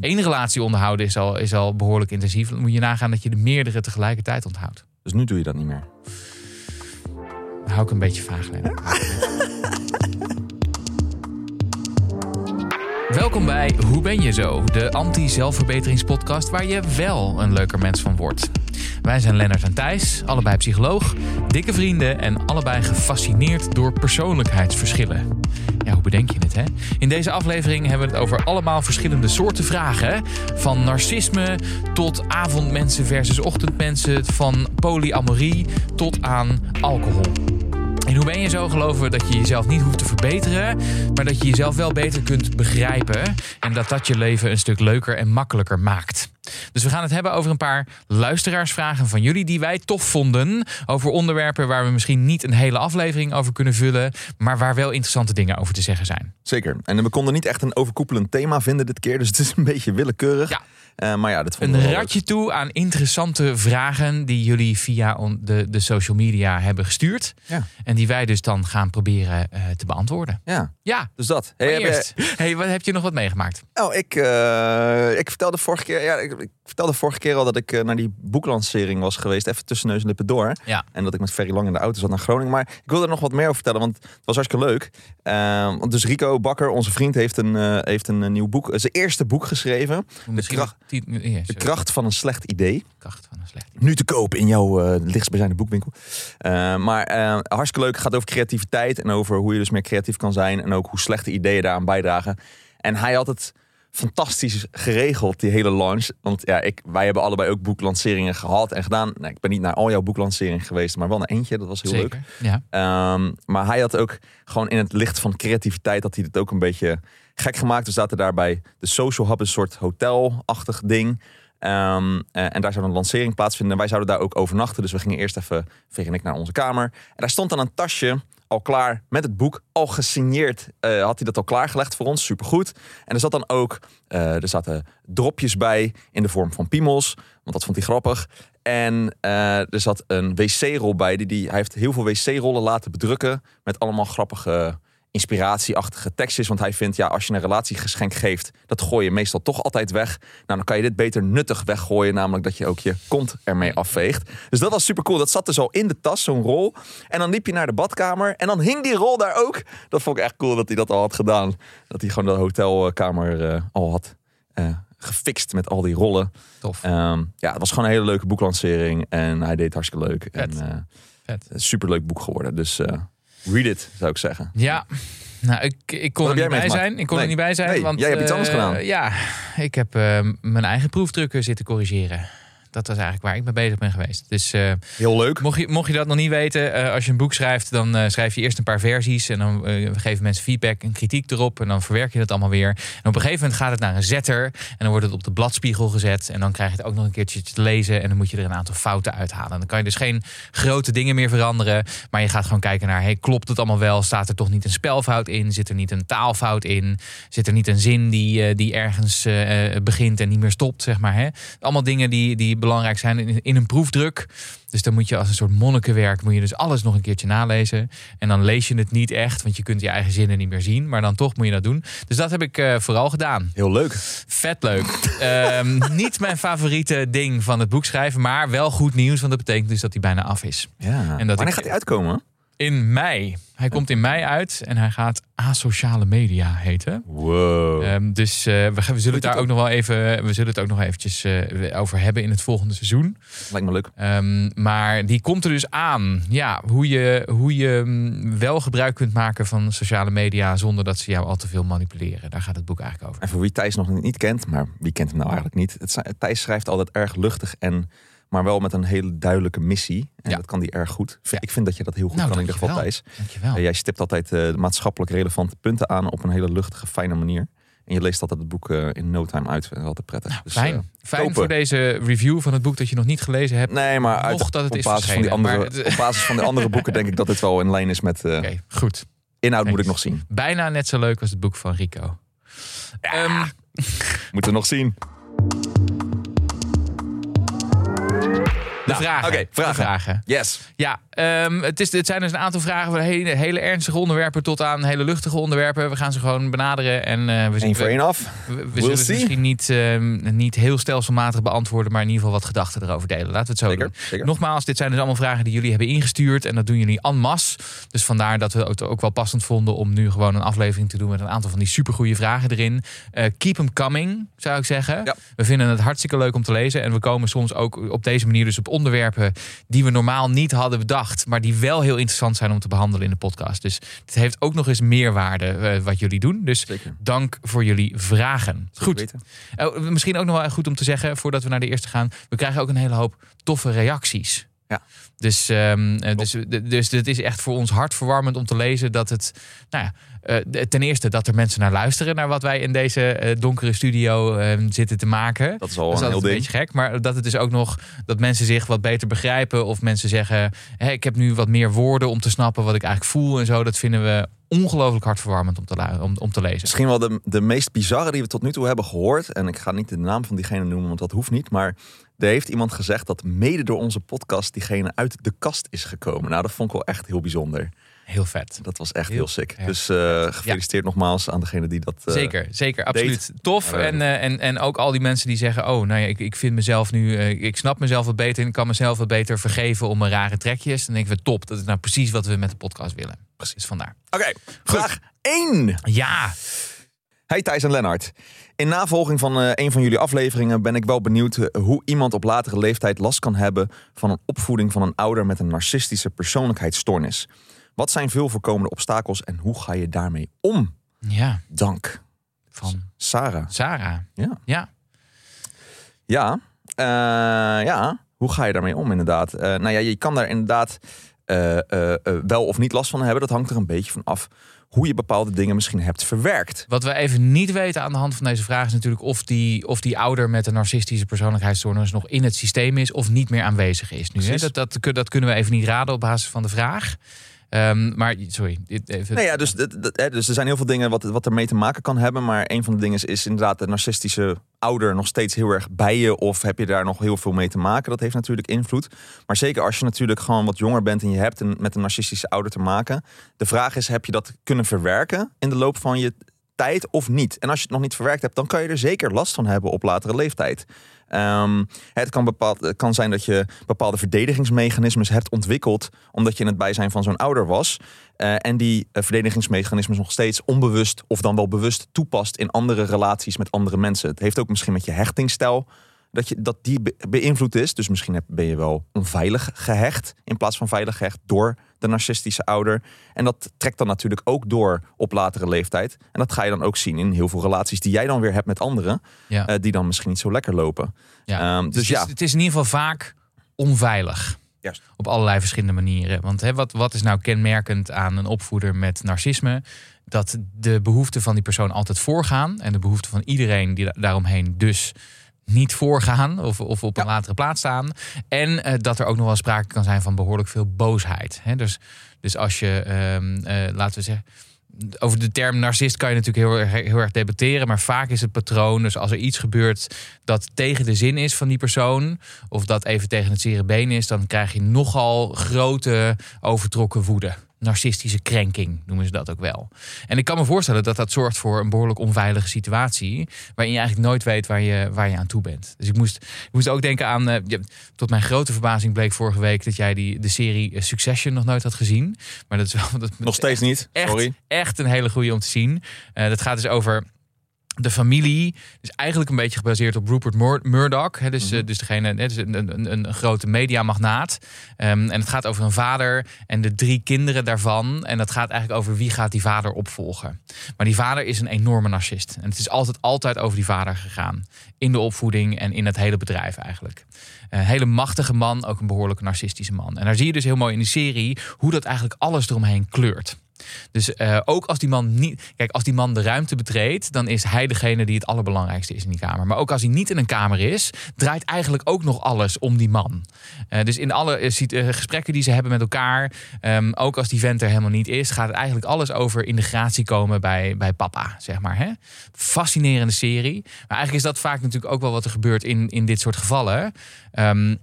Eén relatie onderhouden is al, is al behoorlijk intensief. Dan moet je nagaan dat je de meerdere tegelijkertijd onthoudt. Dus nu doe je dat niet meer. Dan hou ik een beetje vaag. Welkom bij Hoe ben je zo? De anti-zelfverbeteringspodcast waar je wel een leuker mens van wordt. Wij zijn Lennart en Thijs, allebei psycholoog, dikke vrienden en allebei gefascineerd door persoonlijkheidsverschillen. Ja, hoe bedenk je het, hè? In deze aflevering hebben we het over allemaal verschillende soorten vragen. Van narcisme tot avondmensen versus ochtendmensen, van polyamorie tot aan alcohol. En hoe ben je zo geloven dat je jezelf niet hoeft te verbeteren, maar dat je jezelf wel beter kunt begrijpen en dat dat je leven een stuk leuker en makkelijker maakt. Dus we gaan het hebben over een paar luisteraarsvragen van jullie die wij tof vonden. Over onderwerpen waar we misschien niet een hele aflevering over kunnen vullen, maar waar wel interessante dingen over te zeggen zijn. Zeker. En we konden niet echt een overkoepelend thema vinden dit keer, dus het is een beetje willekeurig. Ja. Uh, maar ja, dat vonden Een ratje toe aan interessante vragen die jullie via de, de social media hebben gestuurd. Ja. En die wij dus dan gaan proberen eh, te beantwoorden. Ja, Ja, dus dat. Hey, je- eerst. Hey, wat heb je nog wat meegemaakt? Oh, ik, eh, ik vertelde vorige keer, ja, ik, ik vertelde vorige keer al dat ik eh, naar die boeklancering was geweest, even tussen neus en lippen door. Ja. En dat ik met Ferry Lang in de auto zat naar Groningen. Maar ik wil er nog wat meer over vertellen, want het was hartstikke leuk. Eh, want dus Rico Bakker, onze vriend, heeft een, eh, heeft een eh, nieuw boek, zijn eerste boek geschreven. Kracht- ja, De sorry. kracht van een slecht idee. kracht van een slecht Nu te koop in jouw lichtstbijzijnde boekwinkel. Eh, maar eh, hartstikke leuk. Het gaat over creativiteit en over hoe je dus meer creatief kan zijn. En ook hoe slechte ideeën daaraan bijdragen. En hij had het fantastisch geregeld, die hele launch. Want ja, ik, wij hebben allebei ook boeklanceringen gehad en gedaan. Nou, ik ben niet naar al jouw boeklanceringen geweest, maar wel naar eentje. Dat was heel leuk. Ja. Ehm, maar hij had ook gewoon in het licht van creativiteit had hij het ook een beetje gek gemaakt. We zaten daar bij de Social Hub, een soort hotelachtig ding. Ehm, eh, en daar zou een lancering plaatsvinden. En wij zouden daar ook overnachten. Dus we gingen eerst even, Veer en ik, naar onze kamer. En daar stond dan een tasje al klaar met het boek. Al gesigneerd eh, had hij dat al klaargelegd voor ons. Supergoed. En er zat dan ook, eh, er zaten dropjes bij in de vorm van piemels. Want dat vond hij grappig. En eh, er zat een wc-rol bij. Die, die, hij heeft heel veel wc-rollen laten bedrukken. Met allemaal grappige inspiratieachtige tekstjes. Want hij vindt, ja, als je een relatiegeschenk geeft, dat gooi je meestal toch altijd weg. Nou, dan kan je dit beter nuttig weggooien. Namelijk dat je ook je kont ermee afveegt. Dus dat was super cool. Dat zat dus al in de tas, zo'n rol. En dan liep je naar de badkamer. En dan hing die rol daar ook. Dat vond ik echt cool dat hij dat al had gedaan. Dat hij gewoon de hotelkamer eh, al had eh, gefixt met al die rollen. Tof. Ehm, ja, het was gewoon een hele leuke boeklancering. En hij deed hartstikke leuk. Vet. En eh, Vet. superleuk boek geworden. Dus eh, read it, zou ik zeggen. Ja. Nou, ik, ik kon er niet bij zijn. Ik kon Nee. er niet bij zijn. Nee, want, jij hebt iets anders eh, gedaan. Ja, ik heb eh, mijn eigen proefdrukken zitten corrigeren. Dat was eigenlijk waar ik mee bezig ben geweest. Dus eh, Heel leuk. mocht, je, mocht je dat nog niet weten, eh, als je een boek schrijft, dan eh, schrijf je eerst een paar versies. En dan geven mensen feedback en kritiek erop. En dan verwerk je het allemaal weer. En op een gegeven moment gaat het naar een zetter. En dan wordt het op de bladspiegel gezet. En dan krijg je het ook nog een keertje te lezen. En dan moet je er een aantal fouten uithalen. Dan kan je dus geen grote dingen meer veranderen. Maar je gaat gewoon kijken naar, hey, klopt het allemaal wel? Staat er toch niet een spelfout in? Zit er niet een taalfout in? Zit er niet een zin die, die ergens begint en niet meer stopt, zeg maar. Hè? Allemaal dingen die, die belangrijk zijn in, in een proefdruk. Dus dan moet je als een soort monnikenwerk, moet je dus alles nog een keertje nalezen. En dan lees je het niet echt, want je kunt je eigen zinnen niet meer zien. Maar dan toch moet je dat doen. Dus dat heb ik eh, vooral gedaan. Heel leuk. Vet leuk. Ehm, niet mijn favoriete ding van het boek schrijven, maar wel goed nieuws. Want dat betekent dus dat hij bijna af is. Ja. En dat Wanneer ik- gaat hij uitkomen? In mei. Hij komt in mei uit en hij gaat Asociale Media heten. Wow. Ehm, dus eh, we, we zullen het daar ook nog wel even, we zullen het ook nog eventjes eh, over hebben in het volgende seizoen. Lijkt me leuk. Ehm, maar die komt er dus aan. Ja, hoe je, hoe je mm, wel gebruik kunt maken van sociale media zonder dat ze jou al te veel manipuleren. Daar gaat het boek eigenlijk over. En voor wie Thijs nog niet kent, maar wie kent hem nou eigenlijk niet? Het, Thijs schrijft altijd erg luchtig en maar wel met een hele duidelijke missie. En Ja. dat kan die erg goed. Ja. Ik vind dat je dat heel goed Nou, kan in ieder geval. Thijs. Dankjewel. Eh, jij stipt altijd eh, maatschappelijk relevante punten aan op een hele luchtige, fijne manier. En je leest altijd het boek eh, in no time uit. Dat is altijd prettig. Dus, Fijn. Fijn kopen. voor deze review van het boek dat je nog niet gelezen hebt. nee, maar uit, dat het op, is basis van die verschenen, andere, maar het- op basis van de andere boeken denk ik dat het wel in lijn is met... Oké, goed. Inhoud moet ik nog zien. Bijna net zo leuk als het boek van Rico. Ehm, Moeten we nog zien. De Nou, vragen. oké, vragen. De vragen. Yes. Ja, ehm, het, is, het zijn dus een aantal vragen van hele, hele ernstige onderwerpen tot aan hele luchtige onderwerpen. We gaan ze gewoon benaderen en eh, we, Eén voor één af. we, we We'll zullen see. misschien niet, ehm, niet heel stelselmatig beantwoorden, maar in ieder geval wat gedachten erover delen. Laten we het zo Zeker. doen. zeker. Nogmaals, dit zijn dus allemaal vragen die jullie hebben ingestuurd. En dat doen jullie en masse. Dus vandaar dat we het ook wel passend vonden om nu gewoon een aflevering te doen met een aantal van die supergoeie vragen erin. Eh, keep them coming, zou ik zeggen. Ja. We vinden het hartstikke leuk om te lezen. En we komen soms ook op deze manier dus op onderwerpen die we normaal niet hadden bedacht. Maar die wel heel interessant zijn om te behandelen in de podcast. Dus het heeft ook nog eens meerwaarde eh, wat jullie doen. Dus Zeker. dank voor jullie vragen. Zeker Goed. Oh, misschien ook nog wel goed om te zeggen, voordat we naar de eerste gaan. We krijgen ook een hele hoop toffe reacties. Ja. Dus, eh, dus, dus het is echt voor ons hartverwarmend om te lezen dat het. Nou ja, ten eerste dat er mensen naar luisteren naar wat wij in deze eh, donkere studio ehm, zitten te maken. Dat is al Dat is een heel een ding. beetje gek. Maar dat het dus ook nog dat mensen zich wat beter begrijpen. Of mensen zeggen: ik heb nu wat meer woorden om te snappen wat ik eigenlijk voel en zo. Dat vinden we ongelooflijk hartverwarmend om te, om te lezen. Misschien wel de, de meest bizarre die we tot nu toe hebben gehoord. En ik ga niet de naam van diegene noemen, want dat hoeft niet. Maar er heeft iemand gezegd dat mede door onze podcast diegene uit de kast is gekomen. Nou, dat vond ik wel echt heel bijzonder. Heel vet. Dat was echt Heel heel, sick. Dus eh, gefeliciteerd nogmaals aan degene die dat... eh, Zeker, zeker, absoluut. Tof. Ja, En, eh, en, en ook al die mensen die zeggen: Oh, nou ja, ik, ik vind mezelf nu, ik snap mezelf wat beter en ik kan mezelf wat beter vergeven om mijn rare trekjes. Dan denken we: top, dat is nou precies wat we met de podcast willen. Precies vandaar. Oké, vraag 1. Ja, Hey Thijs en Lennart. In navolging van een van jullie afleveringen ben ik wel benieuwd hoe iemand op latere leeftijd last kan hebben van een opvoeding van een ouder met een narcistische persoonlijkheidsstoornis. Wat zijn veel voorkomende obstakels en hoe ga je daarmee om? ja, Dank. van Sarah. Sarah. Ja. Ja, Ja, eh, ja. Hoe ga je daarmee om inderdaad? Eh, nou ja, je kan daar inderdaad eh, wel of niet last van hebben. Dat hangt er een beetje van af hoe je bepaalde dingen misschien hebt verwerkt. Wat we even niet weten aan de hand van deze vraag is natuurlijk of die, of die ouder met een narcistische persoonlijkheidsstoornis nog in het systeem is of niet meer aanwezig is nu. Hè? Dat, dat, dat kunnen we even niet raden op basis van de vraag. Ehm, maar sorry, even. Ja, dus, dus er zijn heel veel dingen wat, wat ermee te maken kan hebben. Maar een van de dingen is, inderdaad de narcistische ouder nog steeds heel erg bij je. Of heb je daar nog heel veel mee te maken? Dat heeft natuurlijk invloed. Maar zeker als je natuurlijk gewoon wat jonger bent en je hebt met een narcistische ouder te maken. De vraag is, heb je dat kunnen verwerken in de loop van je tijd of niet? En als je het nog niet verwerkt hebt, dan kan je er zeker last van hebben op latere leeftijd. Ehm, het, kan bepaald, kan zijn dat je bepaalde verdedigingsmechanismes hebt ontwikkeld. omdat je in het bijzijn van zo'n ouder was. Eh, en die eh, verdedigingsmechanismes nog steeds onbewust of dan wel bewust toepast in andere relaties met andere mensen. Het heeft ook misschien met je hechtingsstijl dat, je, dat die be- beïnvloed is. Dus misschien ben je wel onveilig gehecht in plaats van veilig gehecht door de narcistische ouder. En dat trekt dan natuurlijk ook door op latere leeftijd. En dat ga je dan ook zien in heel veel relaties die jij dan weer hebt met anderen, ja. eh, die dan misschien niet zo lekker lopen. Ja. Ehm, dus dus het, is, ja, het is in ieder geval vaak onveilig. Juist. Op allerlei verschillende manieren. Want hè, wat, wat is nou kenmerkend aan een opvoeder met narcisme? Dat de behoeften van die persoon altijd voorgaan. En de behoeften van iedereen die da- daaromheen dus niet voorgaan of, of op een Ja. latere plaats staan. En eh, dat er ook nog wel sprake kan zijn van behoorlijk veel boosheid. Hè? Dus, dus als je, ehm, eh, laten we zeggen, over de term narcist kan je natuurlijk heel erg, heel erg debatteren. Maar vaak is het patroon, dus als er iets gebeurt dat tegen de zin is van die persoon. Of dat even tegen het zere been is. Dan krijg je nogal grote overtrokken woede. Narcistische krenking noemen ze dat ook wel. En ik kan me voorstellen dat dat zorgt voor een behoorlijk onveilige situatie. Waarin je eigenlijk nooit weet waar je, waar je aan toe bent. Dus ik moest, ik moest ook denken aan. eh, tot mijn grote verbazing bleek vorige week dat jij die, de serie eh, Succession nog nooit had gezien. Maar dat is wel. Dat, nog steeds niet. echt, Sorry. echt een hele goede om te zien. Eh, dat gaat dus over de familie. Dus eigenlijk een beetje gebaseerd op Rupert Mur- Murdoch. Hè, dus, eh, dus degene, hè, dus een, een, een, grote mediamagnaat. Ehm en het gaat over een vader en de drie kinderen daarvan. En dat gaat eigenlijk over wie gaat die vader opvolgen. Maar die vader is een enorme narcist. En het is altijd, altijd over die vader gegaan. In de opvoeding en in het hele bedrijf eigenlijk. Een hele machtige man, ook een behoorlijk narcistische man. En daar zie je dus heel mooi in die serie hoe dat eigenlijk alles eromheen kleurt. Dus eh, ook als die man niet. Kijk, als die man de ruimte betreedt, dan is hij degene die het allerbelangrijkste is in die kamer. Maar ook als hij niet in een kamer is, draait eigenlijk ook nog alles om die man. Eh, dus in alle eh, gesprekken die ze hebben met elkaar, ehm, ook als die vent er helemaal niet is, gaat het eigenlijk alles over integratie komen bij, bij papa, zeg maar. Hè? Fascinerende serie. Maar eigenlijk is dat vaak natuurlijk ook wel wat er gebeurt in, in dit soort gevallen. Ehm,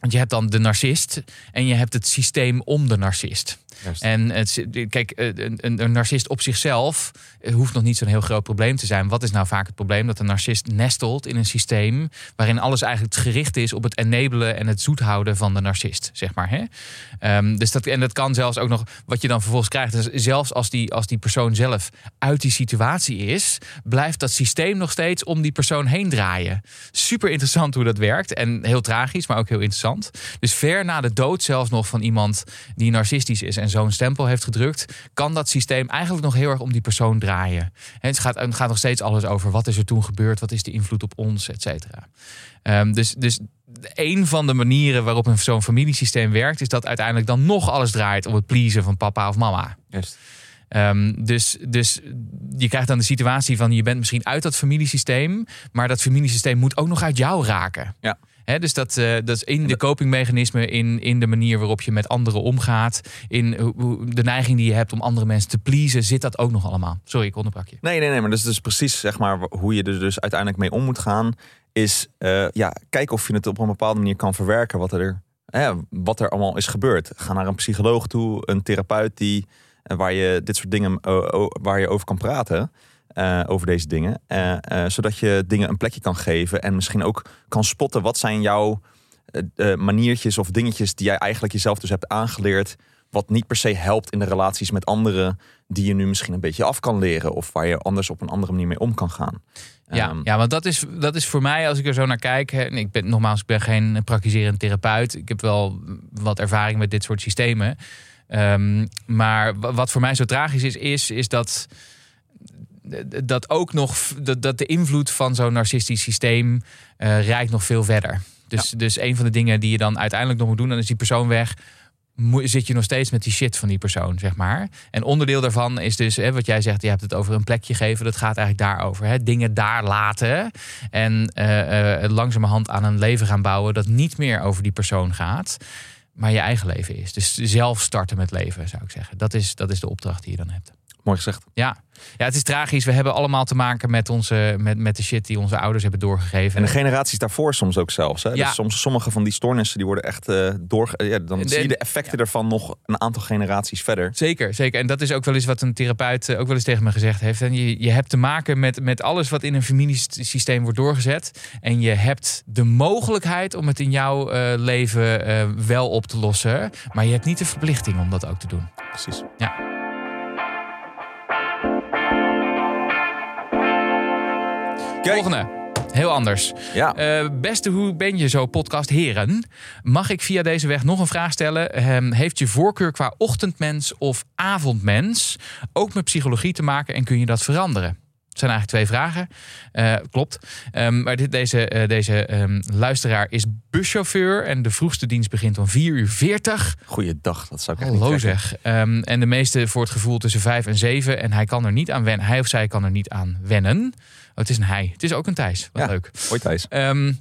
Want je hebt dan de narcist en je hebt het systeem om de narcist. En het, kijk, eh, een, narcist op zichzelf eh, hoeft nog niet zo'n heel groot probleem te zijn. Wat is nou vaak het probleem? Dat een narcist nestelt in een systeem waarin alles eigenlijk gericht is op het enabelen en het zoethouden van de narcist, zeg maar. Hè? Ehm, dus dat, en dat kan zelfs ook nog, wat je dan vervolgens krijgt, zelfs als die, als die persoon zelf uit die situatie is, blijft dat systeem nog steeds om die persoon heen draaien. Super interessant hoe dat werkt en heel tragisch, maar ook heel interessant. Dus ver na de dood zelfs nog van iemand die narcistisch is en zo'n stempel heeft gedrukt, kan dat systeem eigenlijk nog heel erg om die persoon draaien. En het gaat, het gaat nog steeds alles over wat is er toen gebeurd, wat is de invloed op ons, et cetera. Ehm, dus, dus een van de manieren waarop een zo'n familiesysteem werkt, is dat uiteindelijk dan nog alles draait om het pleasen van papa of mama. Juist. Um, dus, dus je krijgt dan de situatie van je bent misschien uit dat familiesysteem, maar dat familiesysteem moet ook nog uit jou raken. Ja. He, dus dat, uh, dat is in de copingmechanismen, in, in de manier waarop je met anderen omgaat, in de neiging die je hebt om andere mensen te pleasen, zit dat ook nog allemaal. Sorry, ik onderbrak je. Nee, nee, nee, maar dat is dus precies zeg maar, hoe je er dus uiteindelijk mee om moet gaan. Is uh, ja, kijken of je het op een bepaalde manier kan verwerken wat er, eh, wat er allemaal is gebeurd. Ga naar een psycholoog toe, een therapeut die, waar je dit soort dingen waar je over kan praten. Uh, over deze dingen. Uh, uh, zodat je dingen een plekje kan geven. En misschien ook kan spotten wat zijn jouw maniertjes of dingetjes die jij eigenlijk jezelf dus hebt aangeleerd. Wat niet per se helpt in de relaties met anderen. Die je nu misschien een beetje af kan leren. Of waar je anders op een andere manier mee om kan gaan. Ja, um, ja want dat is, dat is voor mij, als ik er zo naar kijk. En ik ben nogmaals, ik ben geen praktiserend therapeut. Ik heb wel wat ervaring met dit soort systemen. Um, maar wat voor mij zo tragisch is, is, is dat dat ook nog dat, dat de invloed van zo'n narcistisch systeem uh, reikt nog veel verder. Dus, ja. dus een van de dingen die je dan uiteindelijk nog moet doen, dan is die persoon weg. Zit je nog steeds met die shit van die persoon, zeg maar. En onderdeel daarvan is dus, hè, wat jij zegt, je hebt het over een plekje geven. Dat gaat eigenlijk daarover. Hè, dingen daar laten. En uh, uh, langzamerhand aan een leven gaan bouwen dat niet meer over die persoon gaat. Maar je eigen leven is. Dus zelf starten met leven, zou ik zeggen. Dat is, dat is de opdracht die je dan hebt. Mooi gezegd. Ja. Ja, het is tragisch. We hebben allemaal te maken met, onze, met, met de shit die onze ouders hebben doorgegeven. En de generaties daarvoor soms ook zelfs. Hè? Ja. Dus soms sommige van die stoornissen die worden echt uh, door. Ja, dan de, zie je de effecten ervan nog een aantal generaties verder. Zeker, zeker. En dat is ook wel eens wat een therapeut ook wel eens tegen me gezegd heeft. En je, je hebt te maken met, met alles wat in een familiesysteem wordt doorgezet. En je hebt de mogelijkheid om het in jouw uh, leven uh, wel op te lossen. Maar je hebt niet de verplichting om dat ook te doen. Precies. Ja. Kijk. Volgende. Heel anders. Ja. Uh, beste Hoe ben je zo podcast heren. Mag ik via deze weg nog een vraag stellen? Um, heeft je voorkeur qua ochtendmens of avondmens ook met psychologie te maken en kun je dat veranderen? Het zijn eigenlijk twee vragen. Uh, klopt. Um, maar dit, deze, uh, deze um, luisteraar is buschauffeur. En de vroegste dienst begint om 4 uur 40. Goeiedag, dat zou ik Hallo niet zeg. Um, en de meeste voor het gevoel tussen 5 en 7. En hij kan er niet aan wennen. Hij of zij kan er niet aan wennen. Oh, het is een hij. Het is ook een Thijs. Wat ja, leuk. Hoi Thijs. Um,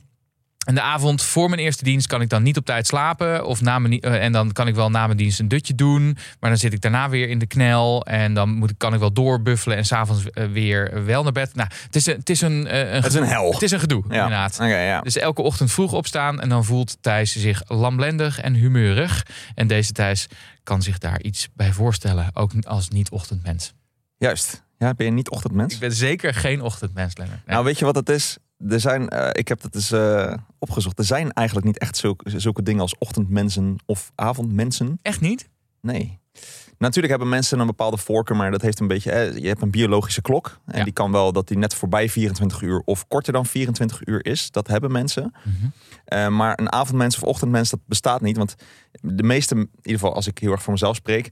en de avond voor mijn eerste dienst kan ik dan niet op tijd slapen. Of na mijn, uh, en dan kan ik wel na mijn dienst een dutje doen. Maar dan zit ik daarna weer in de knel. En dan moet, kan ik wel doorbuffelen. En s'avonds uh, weer wel naar bed. Nou, het is, het is een, uh, een Het is een hel. Het is een gedoe, Ja. inderdaad. Ja. Dus elke ochtend vroeg opstaan. En dan voelt Thijs zich lamlendig en humeurig. En deze Thijs kan zich daar iets bij voorstellen. Ook als niet-ochtendmens. Juist. Ja, ben je niet ochtendmens? Ik ben zeker geen ochtendmens, Lennart. Nee. Nou, weet je wat het is? Er zijn, uh, ik heb dat eens uh, opgezocht. Er zijn eigenlijk niet echt zulke, zulke dingen als ochtendmensen of avondmensen. Echt niet? Nee. Natuurlijk hebben mensen een bepaalde voorkeur, maar dat heeft een beetje. Eh, je hebt een biologische klok. En Ja. die kan wel dat die net voorbij 24 uur of korter dan 24 uur is. Dat hebben mensen. Mhm. Uh, maar een avondmens of ochtendmens, dat bestaat niet. Want de meeste, in ieder geval als ik heel erg voor mezelf spreek.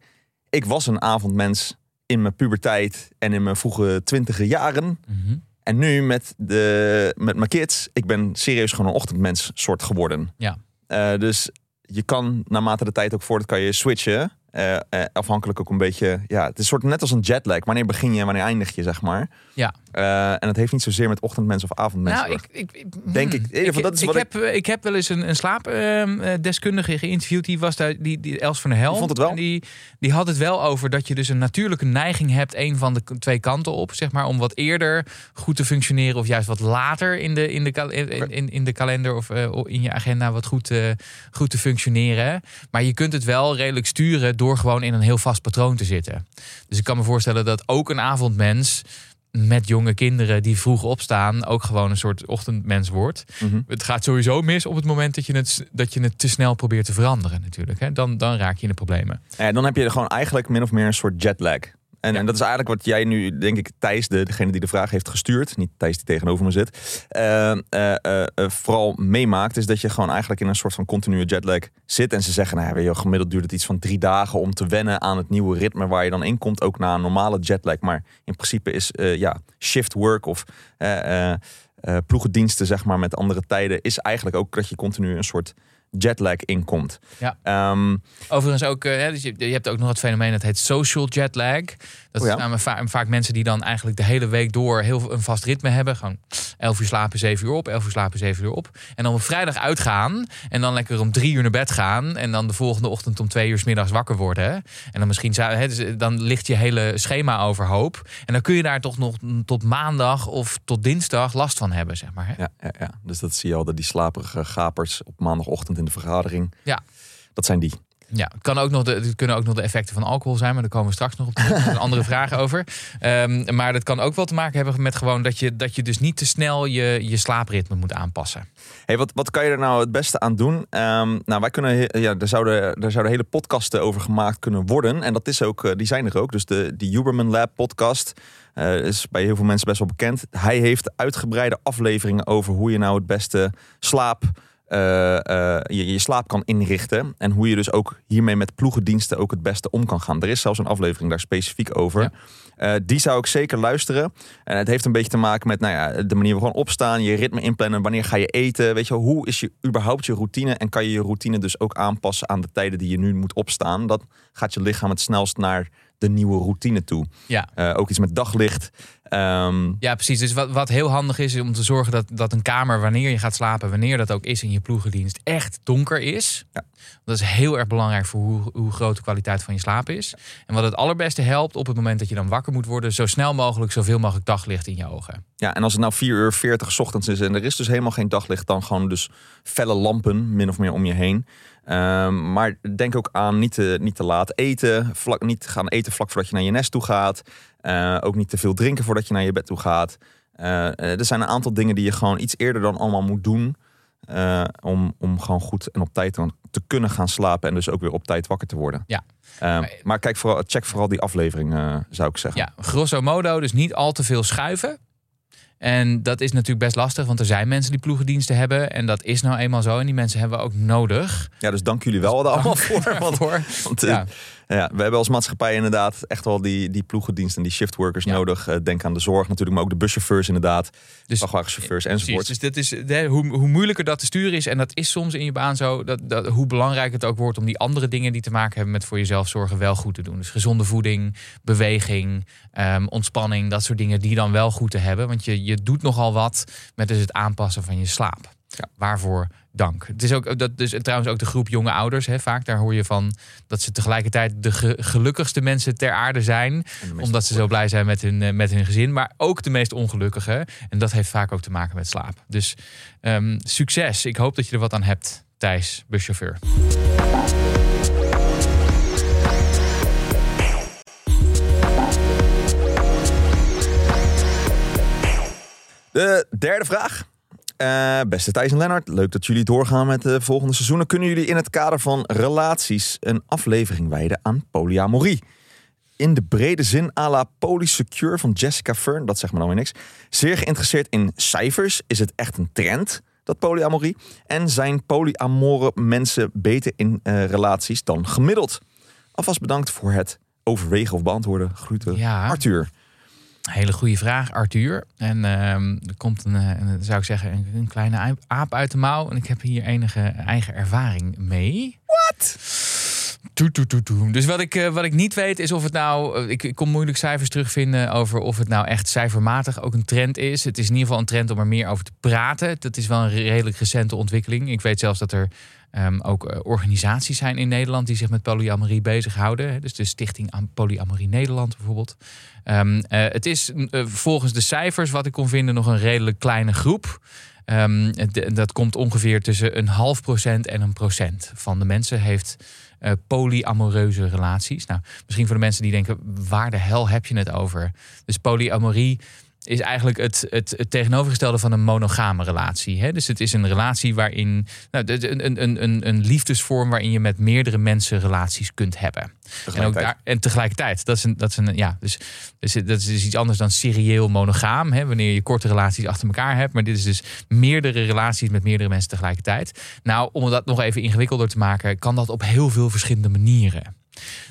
Ik was een avondmens in mijn puberteit en in mijn vroege twintige jaren. Mhm. En nu met, de, met mijn kids, ik ben serieus gewoon een ochtendmens soort geworden. Ja. Uh, dus je kan naarmate de tijd ook voort, kan je switchen. Uh, uh, afhankelijk ook een beetje, ja, het is soort net als een jetlag. Wanneer begin je en wanneer eindig je, zeg maar. Ja. Eh, en het heeft niet zozeer met ochtendmensen of avondmensen. Nou, te ik, ik, ik- Denk ik. Geval, dat is ik, wat heb, eh, ik heb wel eens een, een slaapdeskundige geïnterviewd. Die was daar, die, die Els van der Helm. Die vond het wel? En die, die had het wel over dat je dus een natuurlijke neiging hebt, een van de twee kanten op, zeg maar, om wat eerder goed te functioneren of juist wat later in de, in de, in, in, in de kalender of eh, in je agenda wat goed, goed te functioneren. Maar je kunt het wel redelijk sturen door gewoon in een heel vast patroon te zitten. Dus ik kan me voorstellen dat ook een avondmens met jonge kinderen die vroeg opstaan ook gewoon een soort ochtendmens wordt. Mhm. Het gaat sowieso mis op het moment dat je het, dat je het te snel probeert te veranderen natuurlijk. Hè? Dan, dan raak je in de problemen. Ja, dan heb je er gewoon eigenlijk min of meer een soort jetlag. En, Ja. en dat is eigenlijk wat jij nu, denk ik, Thijs, de, degene die de vraag heeft gestuurd, niet Thijs die tegenover me zit, eh, vooral meemaakt, is dat je gewoon eigenlijk in een soort van continue jetlag zit. En ze zeggen, nou ja, je, gemiddeld duurt het iets van drie dagen om te wennen aan het nieuwe ritme waar je dan in komt, ook na een normale jetlag. Maar in principe is ja, shift work of ploegendiensten, zeg maar, met andere tijden, is eigenlijk ook dat je continu een soort jetlag inkomt. Ja. Ehm, Overigens ook, eh, hè, dus je, je hebt ook nog het fenomeen dat heet social jet lag. Dat Oh ja? zijn namelijk va- vaak mensen die dan eigenlijk de hele week door heel een vast ritme hebben. Gewoon 11 uur slapen, 7 uur op, 11 uur slapen, 7 uur op. En dan op vrijdag uitgaan en dan lekker om drie uur naar bed gaan. En dan de volgende ochtend om twee uur 's middags wakker worden. En dan misschien, hè, dus dan ligt je hele schema overhoop. En dan kun je daar toch nog tot maandag of tot dinsdag last van hebben, zeg maar. Hè? Ja, ja, ja, dus dat zie je al, dat die slaperige gapers op maandagochtend in de vergadering. Ja. Dat zijn die. Ja, het, kan ook nog de, het kunnen ook nog de effecten van alcohol zijn, maar daar komen we straks nog op. Daar een andere vraag over. Ehm, maar dat kan ook wel te maken hebben met gewoon dat je, dat je dus niet te snel je, je slaapritme moet aanpassen. Hey, wat, wat kan je er nou het beste aan doen? Ehm, nou, wij kunnen, ja, er zouden, er zouden hele podcasten over gemaakt kunnen worden. En dat is ook, eh, die zijn er ook. Dus de, de Huberman Lab podcast eh, is bij heel veel mensen best wel bekend. Hij heeft uitgebreide afleveringen over hoe je nou het beste slaap, je, je slaap kan inrichten. En hoe je dus ook hiermee met ploegendiensten ook het beste om kan gaan. Er is zelfs een aflevering daar specifiek over. Ja. Eh, die zou ik zeker luisteren. En het heeft een beetje te maken met nou ja, de manier waarop gewoon opstaan, je ritme inplannen, wanneer ga je eten, weet je wel, hoe is je überhaupt je routine en kan je je routine dus ook aanpassen aan de tijden die je nu moet opstaan. Dat gaat je lichaam het snelst naar de nieuwe routine toe. Ja. Eh, ook iets met daglicht. Ehm, Ja, precies. Dus wat, wat heel handig is, is om te zorgen dat, dat een kamer, wanneer je gaat slapen, wanneer dat ook is in je ploegendienst, echt donker is. Ja. Dat is heel erg belangrijk voor hoe, hoe groot de kwaliteit van je slaap is. En wat het allerbeste helpt op het moment dat je dan wakker moet worden, zo snel mogelijk zoveel mogelijk daglicht in je ogen. Ja, en als het nou 4 uur 40 's ochtends is en er is dus helemaal geen daglicht, dan gewoon dus felle lampen min of meer om je heen. Ehm, maar denk ook aan niet te, niet te laat eten, vlak, niet gaan eten vlak voordat je naar je nest toe gaat. Eh, ook niet te veel drinken voordat je naar je bed toe gaat. Eh, eh, er zijn een aantal dingen die je gewoon iets eerder dan allemaal moet doen. om, om gewoon goed en op tijd te kunnen gaan slapen en dus ook weer op tijd wakker te worden. Ja. Maar kijk vooral, check vooral die aflevering, zou ik zeggen. Ja, grosso modo dus niet al te veel schuiven. En dat is natuurlijk best lastig, want er zijn mensen die ploegendiensten hebben. En dat is nou eenmaal zo. En die mensen hebben we ook nodig. Ja, dus dank jullie wel er allemaal voor. Want Voor. Want, Ja. Ja. we hebben als maatschappij inderdaad echt wel die, die ploegendienst en die shiftworkers Ja. nodig. Eh, denk aan de zorg natuurlijk, maar ook de buschauffeurs inderdaad. Dus- vrachtwagenchauffeurs Precies, enzovoort. dus dit is, hè, hoe, hoe moeilijker dat te sturen is, en dat is soms in je baan zo, dat, dat, hoe belangrijk het ook wordt om die andere dingen die te maken hebben met voor jezelf zorgen wel goed te doen. Dus gezonde voeding, beweging, ehm, ontspanning, dat soort dingen die dan wel goed te hebben. Want je, je doet nogal wat met dus het aanpassen van je slaap. Ja. Waarvoor dank. Het is ook dat dus trouwens ook de groep jonge ouders. Hè, vaak daar hoor je van dat ze tegelijkertijd de ge- gelukkigste mensen ter aarde zijn omdat ze zo blij zijn met hun, eh, met hun gezin. Maar ook de meest ongelukkige. En dat heeft vaak ook te maken met slaap. Dus ehm, succes. Ik hoop dat je er wat aan hebt, Thijs, buschauffeur. De derde vraag. Eh, beste Thijs en Lennart, leuk dat jullie doorgaan met de volgende seizoenen. Kunnen jullie in het kader van relaties een aflevering wijden aan polyamorie? In de brede zin à la Polysecure van Jessica Fern, dat zegt me nou weer niks. Zeer geïnteresseerd in cijfers. Is het echt een trend, dat polyamorie? En zijn polyamore mensen beter in eh, relaties dan gemiddeld? Alvast bedankt voor het overwegen of beantwoorden. Groeten, Ja. Arthur. Hele goede vraag, Arthur. En ehm, er komt een, eh, een, zou ik zeggen, een, een kleine aap uit de mouw. En ik heb hier enige eigen ervaring mee. Wat? Toe, toe, toe, toe. Dus wat ik, eh, wat ik niet weet is of het nou. eh, ik, ik kon moeilijk cijfers terugvinden over of het nou echt cijfermatig ook een trend is. Het is in ieder geval een trend om er meer over te praten. Dat is wel een redelijk recente ontwikkeling. Ik weet zelfs dat er ehm, ook eh, organisaties zijn in Nederland die zich met polyamorie bezighouden. Dus de Stichting Am- Polyamorie Nederland bijvoorbeeld. Ehm, eh, het is eh, volgens de cijfers wat ik kon vinden nog een redelijk kleine groep. Ehm, dat komt ongeveer tussen een half procent en een procent van de mensen heeft polyamoreuze relaties. Nou, misschien voor de mensen die denken, waar de hel heb je het over? Dus polyamorie is eigenlijk het, het, het tegenovergestelde van een monogame relatie. Hè? Dus het is een relatie waarin, nou, een, een, een, een liefdesvorm waarin je met meerdere mensen relaties kunt hebben. En, ook Tegelijkertijd. daar, en tegelijkertijd, dat is een, dat is een ja, dus, dus dat is dus iets anders dan serieel monogaam, hè, wanneer je korte relaties achter elkaar hebt. Maar dit is dus meerdere relaties met meerdere mensen tegelijkertijd. Nou, om dat nog even ingewikkelder te maken, kan dat op heel veel verschillende manieren.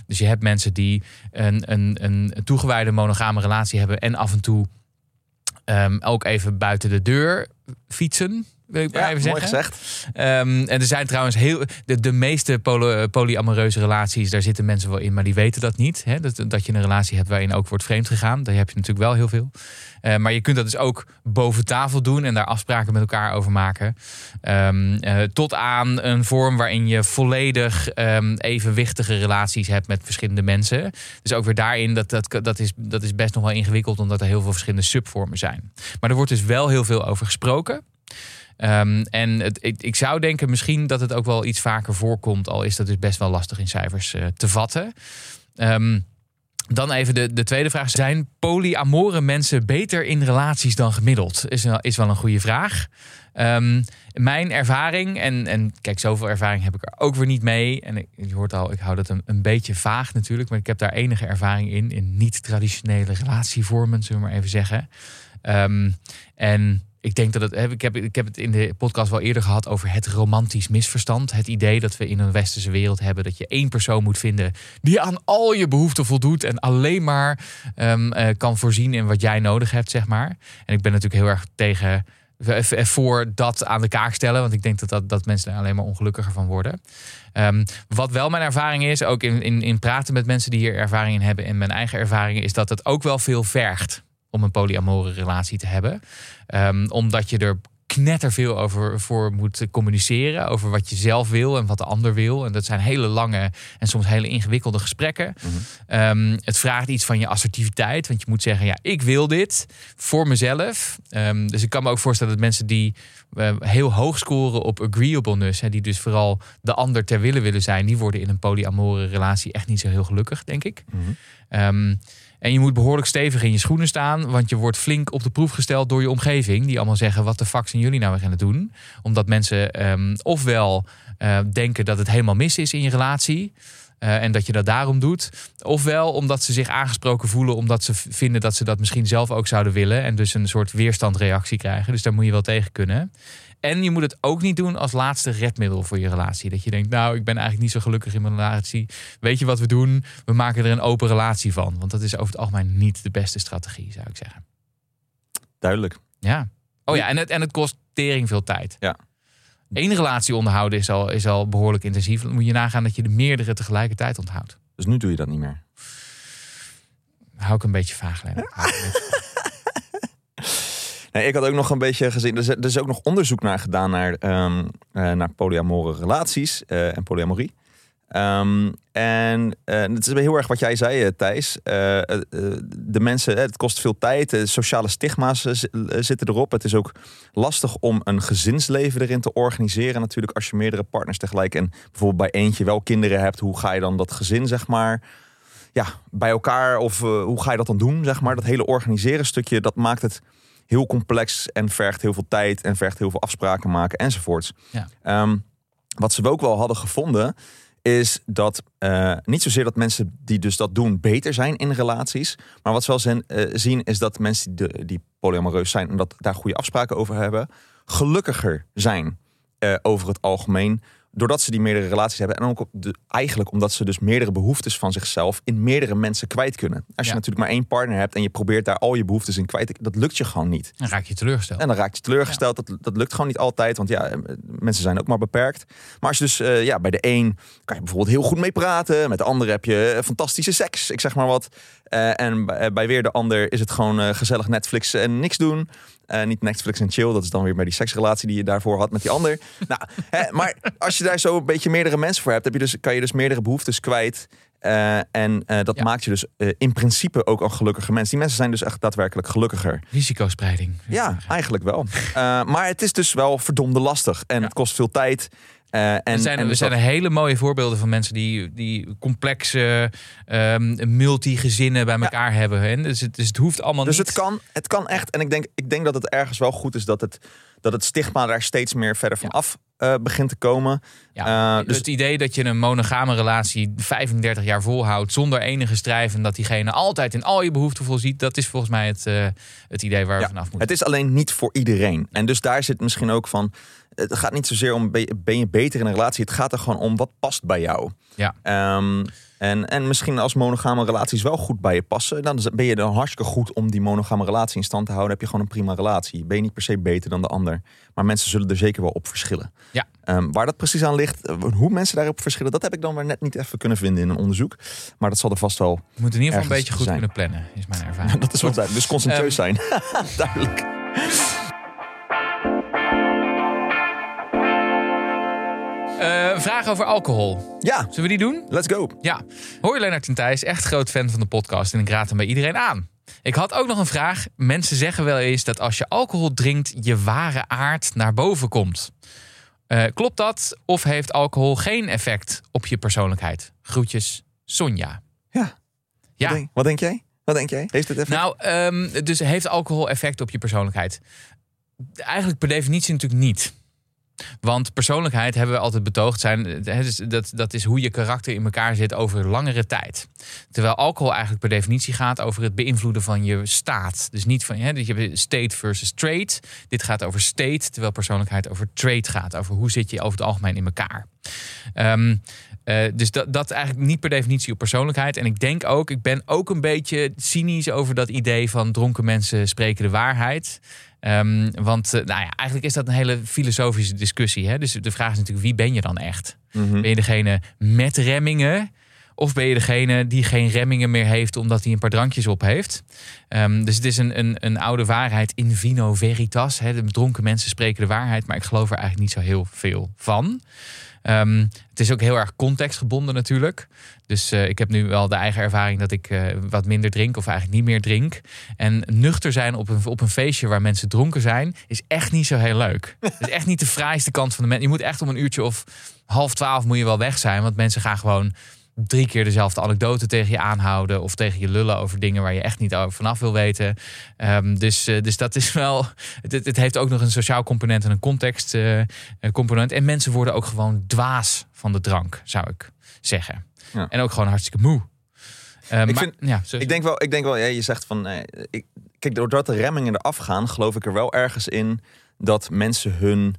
Dus je hebt mensen die een, een, een toegewijde monogame relatie hebben en af en toe ehm, ook even buiten de deur fietsen. Wil ik maar even mooi zeggen. gezegd. Ehm, en er zijn trouwens heel. De, de meeste poly, polyamoreuze relaties, daar zitten mensen wel in, maar die weten dat niet. Hè? Dat, dat je een relatie hebt waarin ook wordt vreemd gegaan. Daar heb je natuurlijk wel heel veel. Eh, maar je kunt dat dus ook boven tafel doen en daar afspraken met elkaar over maken. Ehm, eh, tot aan een vorm waarin je volledig ehm, evenwichtige relaties hebt met verschillende mensen. Dus ook weer daarin, dat, dat, dat, is, dat is best nog wel ingewikkeld, omdat er heel veel verschillende subvormen zijn. Maar er wordt dus wel heel veel over gesproken. Ehm, en ik, ik zou denken misschien dat het ook wel iets vaker voorkomt, al is dat dus best wel lastig in cijfers eh, te vatten. Ehm, dan even de, de tweede vraag. Zijn polyamore mensen beter in relaties dan gemiddeld? Is, is wel een goede vraag. Ehm, mijn ervaring, en, en kijk, zoveel ervaring heb ik er ook weer niet mee. En je hoort al, ik hou dat een, beetje vaag natuurlijk. Maar ik heb daar enige ervaring in. In niet-traditionele relatievormen, zullen we maar even zeggen. En ik denk dat het. Ik heb, ik heb het in de podcast wel eerder gehad over het romantisch misverstand. Het idee dat we in een westerse wereld hebben dat je één persoon moet vinden die aan al je behoeften voldoet en alleen maar ehm, eh, kan voorzien in wat jij nodig hebt, zeg maar. En ik ben natuurlijk heel erg tegen v- v- voor dat aan de kaak stellen, want ik denk dat, dat, dat mensen er alleen maar ongelukkiger van worden. Ehm, wat wel mijn ervaring is, ook in, in, in praten met mensen die hier ervaring in hebben en mijn eigen ervaringen, is dat het ook wel veel vergt om een polyamore relatie te hebben. Ehm, omdat je er knetterveel over voor moet communiceren. Over wat je zelf wil en wat de ander wil. En dat zijn hele lange en soms hele ingewikkelde gesprekken. Ehm, het vraagt iets van je assertiviteit. Want je moet zeggen, ja, ik wil dit voor mezelf. Ehm, dus ik kan me ook voorstellen dat mensen die eh, heel hoog scoren op agreeableness... Hè, die dus vooral de ander ter wille willen zijn... die worden in een polyamore relatie echt niet zo heel gelukkig, denk ik. Ehm, en je moet behoorlijk stevig in je schoenen staan, want je wordt flink op de proef gesteld door je omgeving. Die allemaal zeggen: wat de fuck zijn jullie nou weer aan het doen? Omdat mensen ehm, ofwel eh, denken dat het helemaal mis is in je relatie. eh, en dat je dat daarom doet. Ofwel omdat ze zich aangesproken voelen, omdat ze vinden dat ze dat misschien zelf ook zouden willen. En dus een soort weerstandreactie krijgen. Dus daar moet je wel tegen kunnen. En je moet het ook niet doen als laatste redmiddel voor je relatie. Dat je denkt, nou, ik ben eigenlijk niet zo gelukkig in mijn relatie. Weet je wat we doen? We maken er een open relatie van. Want dat is over het algemeen niet de beste strategie, zou ik zeggen. Duidelijk. Ja. Oh ja, en het, en het kost tering veel tijd. Ja. Eén relatie onderhouden is al, is al behoorlijk intensief. Dan moet je nagaan dat je de meerdere tegelijkertijd onthoudt. Dus nu doe je dat niet meer. Hou ik een beetje vaag, Lennart. Hou ik een beetje- Ik had ook nog een beetje gezien. Er is, er is ook nog onderzoek naar gedaan naar, ehm, eh, naar polyamore relaties eh, en polyamorie. Ehm, en eh, het is heel erg wat jij zei, Thijs. De mensen, het kost veel tijd. Sociale stigma's zi- zitten erop. Het is ook lastig om een gezinsleven erin te organiseren. Natuurlijk, als je meerdere partners tegelijk en bijvoorbeeld bij eentje wel kinderen hebt, hoe ga je dan dat gezin, zeg maar, ja, bij elkaar of hoe ga je dat dan doen, zeg maar? Dat hele organiseren stukje, dat maakt het heel complex en vergt heel veel tijd en vergt heel veel afspraken maken enzovoorts. Ja. Ehm, wat ze ook wel hadden gevonden, is dat eh, niet zozeer dat mensen die dus dat doen beter zijn in relaties, maar wat ze wel zijn, eh, zien is dat mensen die, die polyamoreus zijn en dat daar goede afspraken over hebben, gelukkiger zijn eh, over het algemeen doordat ze die meerdere relaties hebben en ook op de, eigenlijk omdat ze dus meerdere behoeftes van zichzelf in meerdere mensen kwijt kunnen. Als je Ja. natuurlijk maar één partner hebt en je probeert daar al je behoeftes in kwijt, dat lukt je gewoon niet. Dan raak je teleurgesteld. En dan raak je teleurgesteld. Dat, dat lukt gewoon niet altijd. Want ja, eh, mensen zijn ook maar beperkt. Maar als je dus eh, ja, bij de een kan je bijvoorbeeld heel goed mee praten. Met de ander heb je eh, fantastische seks. Ik zeg maar wat. En bij, bij weer de ander is het gewoon gezellig Netflix en niks doen. Niet Netflix en chill. Dat is dan weer bij die seksrelatie die je daarvoor had met die ander. nou, hè, maar als je daar zo een beetje meerdere mensen voor hebt, heb je dus, kan je dus meerdere behoeftes kwijt. Eh, en eh, dat Ja. maakt je dus eh, in principe ook een gelukkige mens. Die mensen zijn dus echt daadwerkelijk gelukkiger. Risicospreiding. Ja, eigenlijk wel. Maar het is dus wel verdomde lastig. En Ja. het kost veel tijd. En, er zijn, en er dus zijn dat- hele mooie voorbeelden van mensen die, die complexe ehm multigezinnen bij elkaar hebben. Hè? Dus, het, dus het hoeft allemaal dus niet. het kan, het kan echt. En ik denk, ik denk dat het ergens wel goed is dat het, dat het stigma daar steeds meer verder van af eh, begint te komen. Ja, Eh, dus- het idee dat je een monogame relatie 35 jaar volhoudt zonder enige strijd en dat diegene altijd in al je behoeften voorziet, dat is volgens mij het, eh, het idee waar we Ja, vanaf moeten. Het is alleen niet voor iedereen. En dus daar zit misschien ook van. Het gaat niet zozeer om ben je, ben je beter in een relatie. Het gaat er gewoon om wat past bij jou. Ja. Ehm, en, en misschien als monogame relaties wel goed bij je passen, dan ben je dan hartstikke goed om die monogame relatie in stand te houden. Heb je gewoon een prima relatie. Ben je niet per se beter dan de ander. Maar mensen zullen er zeker wel op verschillen. Ja. Ehm, waar dat precies aan ligt, eh, hoe mensen daarop verschillen, dat heb ik dan weer net niet even kunnen vinden in een onderzoek. Maar dat zal er vast wel. We moeten in ieder geval een beetje goed zijn. kunnen plannen, is mijn ervaring. Dat is duidelijk. Dus conscientieus zijn. Duidelijk. Een vraag over alcohol. Ja, Zullen we die doen? let's go. Ja. Hoi Lennart en Thijs, echt groot fan van de podcast en ik raad hem bij iedereen aan. Ik had ook nog een vraag. Mensen zeggen wel eens dat als je alcohol drinkt, je ware aard naar boven komt. Eh, klopt dat? Of heeft alcohol geen effect op je persoonlijkheid? Groetjes, Sonja. Ja. Ja, Wat, denk, wat denk jij? Wat denk jij? Heeft het even? nou, ehm, dus heeft alcohol effect op je persoonlijkheid? Eigenlijk per definitie natuurlijk niet. Want persoonlijkheid hebben we altijd betoogd zijn. dus Dat, dat is hoe je karakter in elkaar zit over langere tijd. Terwijl alcohol eigenlijk per definitie gaat over het beïnvloeden van je staat. Dus niet van hè, je state versus trait. Dit gaat over state, terwijl persoonlijkheid over trait gaat. Over hoe zit je over het algemeen in elkaar. Ehm, eh, dus dat, dat eigenlijk niet per definitie op persoonlijkheid. En ik denk ook, ik ben ook een beetje cynisch over dat idee van dronken mensen spreken de waarheid. Ehm, want eh, nou ja, eigenlijk is dat een hele filosofische discussie. Hè? Dus de vraag is natuurlijk, wie ben je dan echt? Mhm. Ben je degene met remmingen? Of ben je degene die geen remmingen meer heeft omdat hij een paar drankjes op heeft? Ehm, dus het is een, een, een oude waarheid in vino veritas. Hè? De dronken mensen spreken de waarheid, maar ik geloof er eigenlijk niet zo heel veel van. Ehm, het is ook heel erg contextgebonden natuurlijk. Dus eh, ik heb nu wel de eigen ervaring dat ik eh, wat minder drink of eigenlijk niet meer drink. En nuchter zijn op een, op een feestje waar mensen dronken zijn, is echt niet zo heel leuk. Het is echt niet de fraaiste kant van de mens. Je moet echt om een uurtje of half twaalf moet je wel weg zijn. Want mensen gaan gewoon drie keer dezelfde anekdote tegen je aanhouden. Of tegen je lullen over dingen waar je echt niet over vanaf wil weten. Ehm, dus, eh, dus dat is wel. Het, het- heeft ook nog een sociaal component en een context eh, eh, component. En mensen worden ook gewoon dwaas van de drank, zou ik zeggen. Ja. En ook gewoon hartstikke moe. Ik maar- vind- ja, zo- Ik denk wel, ik denk wel ja, je zegt van. eh, ik, kijk, doordat de remmingen eraf gaan, geloof ik er wel ergens in dat mensen hun.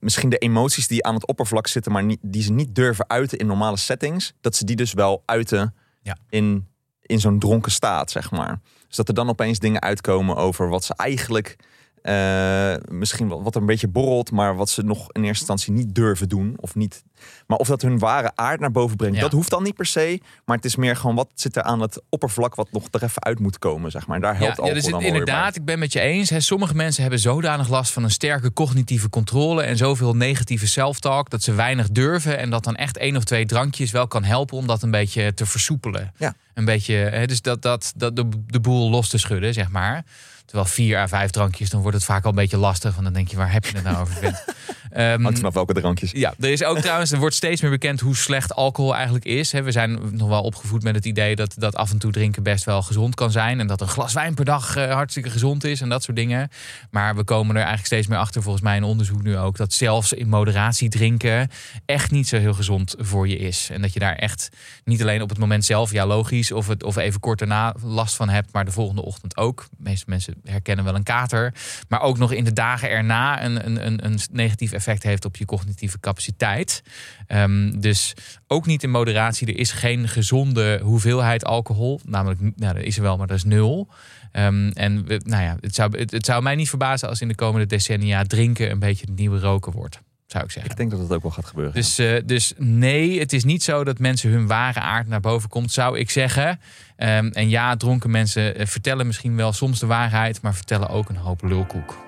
Misschien de emoties die aan het oppervlak zitten, maar niet, die ze niet durven uiten in normale settings, dat ze die dus wel uiten Ja. in, in zo'n dronken staat, zeg maar. Dus dat er dan opeens dingen uitkomen over wat ze eigenlijk. Eh, misschien wat een beetje borrelt, maar wat ze nog in eerste instantie niet durven doen. Of niet. Maar of dat hun ware aard naar boven brengt, Ja. dat hoeft dan niet per se. Maar het is meer gewoon wat zit er aan het oppervlak wat nog er even uit moet komen, zeg maar. En daar helpt Ja, ja, alcohol dus weer inderdaad, ik ben met je eens. Hè, sommige mensen hebben zodanig last van een sterke cognitieve controle en zoveel negatieve self-talk dat ze weinig durven en dat dan echt één of twee drankjes wel kan helpen om dat een beetje te versoepelen. Ja. Een beetje, hè, dus dat, dat, dat de, de boel los te schudden, zeg maar. Terwijl vier à vijf drankjes, dan wordt het vaak al een beetje lastig. Want dan denk je, waar heb je het nou over? Bij. Hangt vanaf welke drankjes. ja, er is ook trouwens, er wordt steeds meer bekend hoe slecht alcohol eigenlijk is. We zijn nog wel opgevoed met het idee dat, dat af en toe drinken best wel gezond kan zijn. En dat een glas wijn per dag eh, hartstikke gezond is en dat soort dingen. Maar we komen er eigenlijk steeds meer achter, volgens mij in onderzoek nu ook, dat zelfs in moderatie drinken echt niet zo heel gezond voor je is. En dat je daar echt niet alleen op het moment zelf, ja logisch, of, het, of even kort daarna last van hebt, maar de volgende ochtend ook. De meeste mensen herkennen wel een kater. Maar ook nog in de dagen erna een, een, een, een negatief effect heeft op je cognitieve capaciteit. Ehm, dus ook niet in moderatie. Er is geen gezonde hoeveelheid alcohol. Namelijk, nou, dat is er wel, maar dat is nul. Ehm, en we- nou ja, het zou, het, het zou mij niet verbazen als in de komende decennia drinken een beetje het nieuwe roken wordt. Zou ik zeggen. Ik denk dat het ook wel gaat gebeuren. Dus, eh, dus nee, het is niet zo dat mensen hun ware aard naar boven komt, zou ik zeggen. Ehm, en ja, dronken mensen eh, vertellen misschien wel soms de waarheid, maar vertellen ook een hoop lulkoek.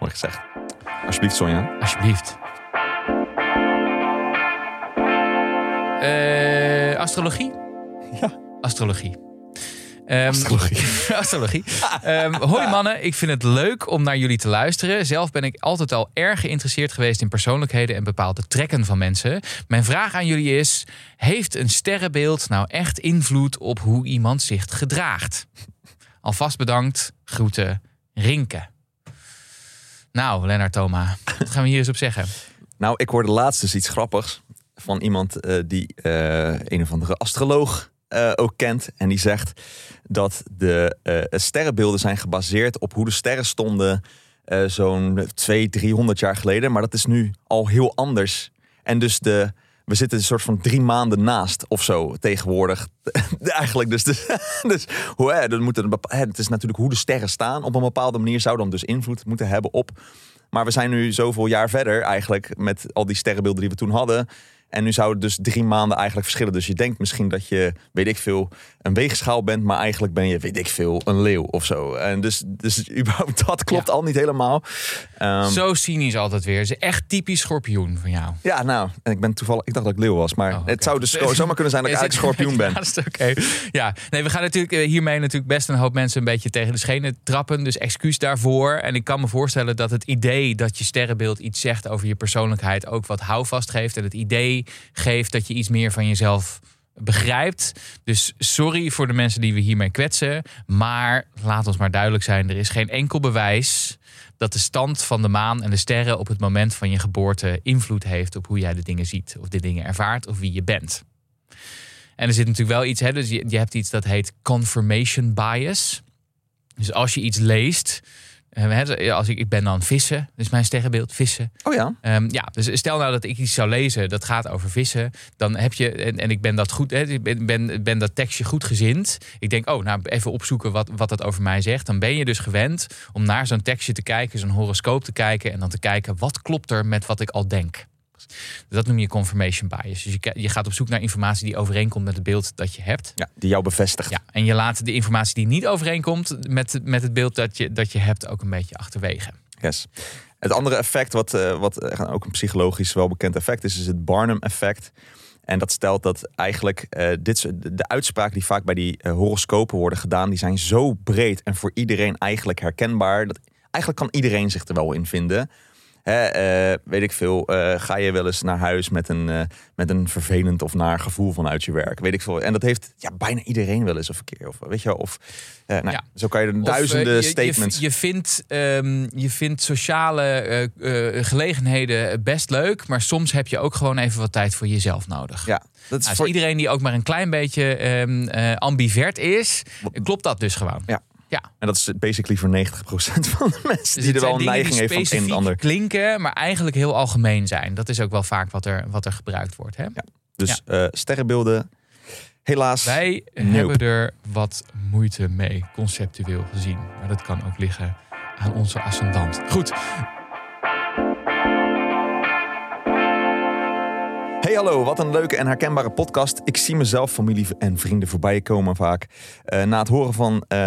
Mooi gezegd. Alsjeblieft, Sonja. Alsjeblieft. Eh, astrologie? Ja. Astrologie. Ehm, Astrologie. astrologie. Ehm, hoi mannen, ik vind het leuk om naar jullie te luisteren. Zelf ben ik altijd al erg geïnteresseerd geweest in persoonlijkheden en bepaalde trekken van mensen. Mijn vraag aan jullie is: heeft een sterrenbeeld nou echt invloed op hoe iemand zich gedraagt? Alvast bedankt. Groeten, Rinke. Nou, Lennart Thoma, wat gaan we hier eens op zeggen? Nou, ik hoorde laatst dus iets grappigs van iemand eh, die eh, een of andere astroloog eh, ook kent. En die zegt dat de sterrenbeelden zijn gebaseerd op hoe de sterren stonden zo'n 200, 300 jaar geleden. Maar dat is nu al heel anders. En dus de, we zitten een soort van drie maanden naast of zo tegenwoordig. Eigenlijk dus. Dus, dus hoe, hè, bepa- hè, het is natuurlijk hoe de sterren staan. Op een bepaalde manier zou dan dus invloed moeten hebben op maar we zijn nu zoveel jaar verder eigenlijk met al die sterrenbeelden die we toen hadden. En nu zou het dus drie maanden eigenlijk verschillen. Dus je denkt misschien dat je, weet ik veel, een weegschaal bent. Maar eigenlijk ben je, weet ik veel, een leeuw of zo. En dus, dus überhaupt dat klopt Ja. al niet helemaal. Ehm, Zo cynisch altijd weer. Ze echt typisch schorpioen van jou. ja, nou, en ik ben toevallig, ik dacht dat ik leeuw was. Maar Oh, het zou dus zo- zomaar kunnen zijn dat ik eigenlijk schorpioen ben. Ja, dat is oké. Ja, nee, we gaan natuurlijk eh, hiermee natuurlijk best een hoop mensen een beetje tegen de schenen trappen. Dus excuus daarvoor. En ik kan me voorstellen dat het idee dat je sterrenbeeld iets zegt over je persoonlijkheid ook wat houvast geeft. En het idee geeft dat je iets meer van jezelf begrijpt. Dus sorry voor de mensen die we hiermee kwetsen. Maar laat ons maar duidelijk zijn: er is geen enkel bewijs dat de stand van de maan en de sterren op het moment van je geboorte invloed heeft op hoe jij de dingen ziet, of de dingen ervaart, of wie je bent. En er zit natuurlijk wel iets, hè, dus je, je hebt iets dat heet confirmation bias. Dus als je iets leest, als ik, ik ben dan vissen, dus mijn sterrenbeeld vissen. Oh ja, Ehm, ja, dus stel nou dat ik iets zou lezen dat gaat over vissen, dan heb je en, en ik ben dat goed, hè, ik ben, ben, ben dat tekstje goed gezind. Ik denk, oh, nou even opzoeken wat, wat dat over mij zegt. Dan ben je dus gewend om naar zo'n tekstje te kijken, zo'n horoscoop te kijken en dan te kijken wat klopt er met wat ik al denk. Dus dat noem je confirmation bias. Dus je, je gaat op zoek naar informatie die overeenkomt met het beeld dat je hebt. ja, die jou bevestigt. Ja, en je laat de informatie die niet overeenkomt met, met het beeld dat je, dat je hebt ook een beetje achterwege. Yes. Het andere effect, wat, eh, wat eh, ook een psychologisch wel bekend effect is, is het Barnum-effect. En dat stelt dat eigenlijk eh, dit, de, uitspraken die vaak bij die horoscopen worden gedaan, die zijn zo breed en voor iedereen eigenlijk herkenbaar. Dat eigenlijk kan iedereen zich er wel in vinden. Hè, eh, weet ik veel, eh, ga je wel eens naar huis met een, eh, met een vervelend of naar gevoel vanuit je werk? Weet ik veel. En dat heeft ja, bijna iedereen wel eens een verkeer. Of, weet je, of nou, Ja. zo kan je er Of, duizenden eh, je- je- statements. Je, vindt, ehm, je vindt sociale gelegenheden best leuk, maar soms heb je ook gewoon even wat tijd voor jezelf nodig. ja, dat is Nou, voor, iedereen die ook maar een klein beetje ehm, eh, ambivert is, klopt dat dus gewoon. Ja. Ja. En dat is basically voor 90% van de mensen Dus die er wel een neiging heeft van het een en het ander. klinken, maar eigenlijk heel algemeen zijn. Dat is ook wel vaak wat er, wat er gebruikt wordt. Hè? Dus eh, sterrenbeelden, helaas. Wij Nope. hebben er wat moeite mee, conceptueel gezien. Maar dat kan ook liggen aan onze ascendant. Goed, Hey hallo, wat een leuke en herkenbare podcast. Ik zie mezelf, familie en vrienden voorbij komen vaak. Eh, na het horen van eh,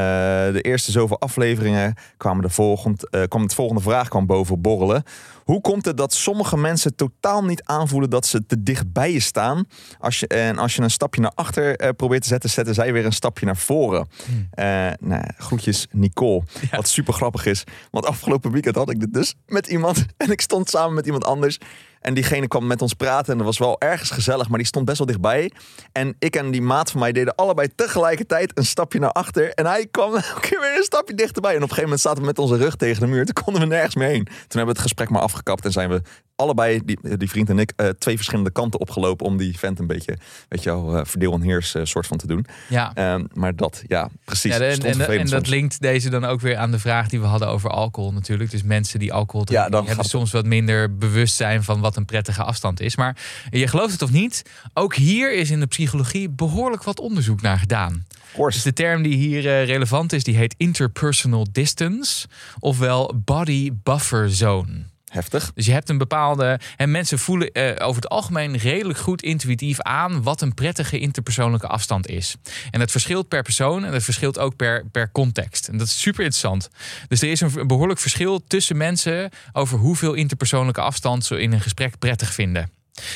de eerste zoveel afleveringen kwamen de volgend, eh, kwam het volgende vraag kwam boven borrelen. Hoe komt het dat sommige mensen totaal niet aanvoelen dat ze te dicht bij je staan? Als je, en als je een stapje naar achter probeert te zetten, zetten zij weer een stapje naar voren. Eh, nou, groetjes Nicole. Wat super grappig is. Want afgelopen weekend had ik dit dus met iemand. En ik stond samen met iemand anders. En diegene kwam met ons praten. En dat was wel ergens gezellig. Maar die stond best wel dichtbij. En ik en die maat van mij deden allebei tegelijkertijd een stapje naar achter. En hij kwam elke keer weer een stapje dichterbij. En op een gegeven moment zaten we met onze rug tegen de muur. Toen konden we nergens meer heen. Toen hebben we het gesprek maar afgekapt. En zijn we allebei, die, die vriend en ik, eh, twee verschillende kanten opgelopen om die vent een beetje, weet je wel, eh, verdeel en heers eh, soort van te doen. Ja. Ehm, maar dat, ja, precies. Ja, en, dat linkt deze dan ook weer aan de vraag die we hadden over alcohol natuurlijk. Dus mensen die alcohol drinken, Ja, dan hebben soms wat minder bewustzijn van wat een prettige afstand is. Maar je gelooft het of niet, ook hier is in de psychologie behoorlijk wat onderzoek naar gedaan. Dus de term die hier relevant is, die heet interpersonal distance, ofwel body buffer zone. Heftig. Dus je hebt een bepaalde. En mensen voelen eh, over het algemeen redelijk goed intuïtief aan wat een prettige interpersoonlijke afstand is. En dat verschilt per persoon en dat verschilt ook per, per context. En dat is super interessant. Dus er is een behoorlijk verschil tussen mensen over hoeveel interpersoonlijke afstand ze in een gesprek prettig vinden.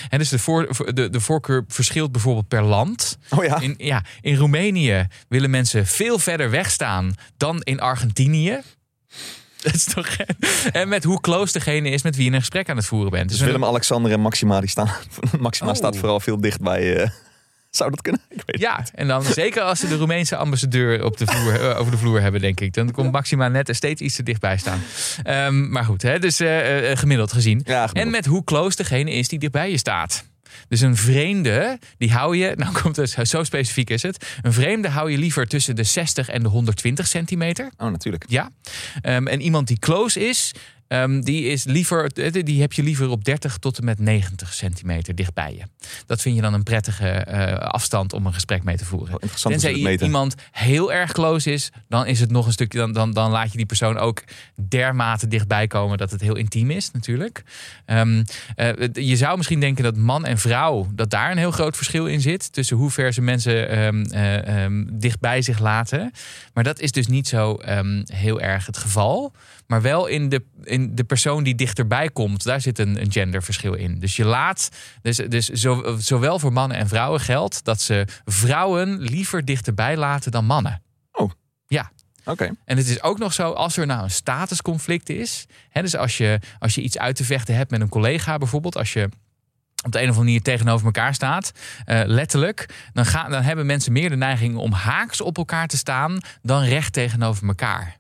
En dus de, voor, de, de voorkeur verschilt bijvoorbeeld per land. Oh ja. In, ja, in Roemenië willen mensen veel verder wegstaan dan in Argentinië. Dat is toch. En met hoe close degene is met wie je een gesprek aan het voeren bent. Dus met Willem, Alexander en Maxima, die staan, Maxima Oh. staat vooral veel dicht bij... eh, zou dat kunnen? Ik weet Ja, en dan zeker als ze de Roemeense ambassadeur op de vloer, eh, over de vloer hebben, denk ik. Dan komt Maxima net er steeds iets te dichtbij staan. Ehm, maar goed, hè, dus eh, gemiddeld gezien. Ja, gemiddeld. En met hoe close degene is die dichtbij je staat. Dus een vreemde, die hou je, nou komt het, zo specifiek is het. Een vreemde hou je liever tussen de 60 en de 120 centimeter. Oh, natuurlijk. Ja. Ehm, en iemand die close is, ehm, die, is liever, eh, die heb je liever op 30 tot en met 90 centimeter dichtbij je. Dat vind je dan een prettige eh, afstand om een gesprek mee te voeren. Ze Tenzij iemand heel erg close is, dan is het nog een stukje. Dan, dan, dan laat je die persoon ook dermate dichtbij komen dat het heel intiem is, natuurlijk. Ehm, eh, je zou misschien denken dat man en vrouw, dat daar een heel groot verschil in zit. Tussen hoe ver ze mensen ehm, eh, ehm, dichtbij zich laten. Maar dat is dus niet zo heel erg het geval. Maar wel in de, in de persoon die dichterbij komt, daar zit een, een genderverschil in. Dus je laat, dus, dus zo, zowel voor mannen en vrouwen geldt dat ze vrouwen liever dichterbij laten dan mannen. Oh. Ja. Oké. En het is ook nog zo, als er nou een statusconflict is. Hè, dus als je, als je iets uit te vechten hebt met een collega bijvoorbeeld. Als je op de een of andere manier tegenover elkaar staat, eh, letterlijk, dan, gaan, dan hebben mensen meer de neiging om haaks op elkaar te staan dan recht tegenover elkaar.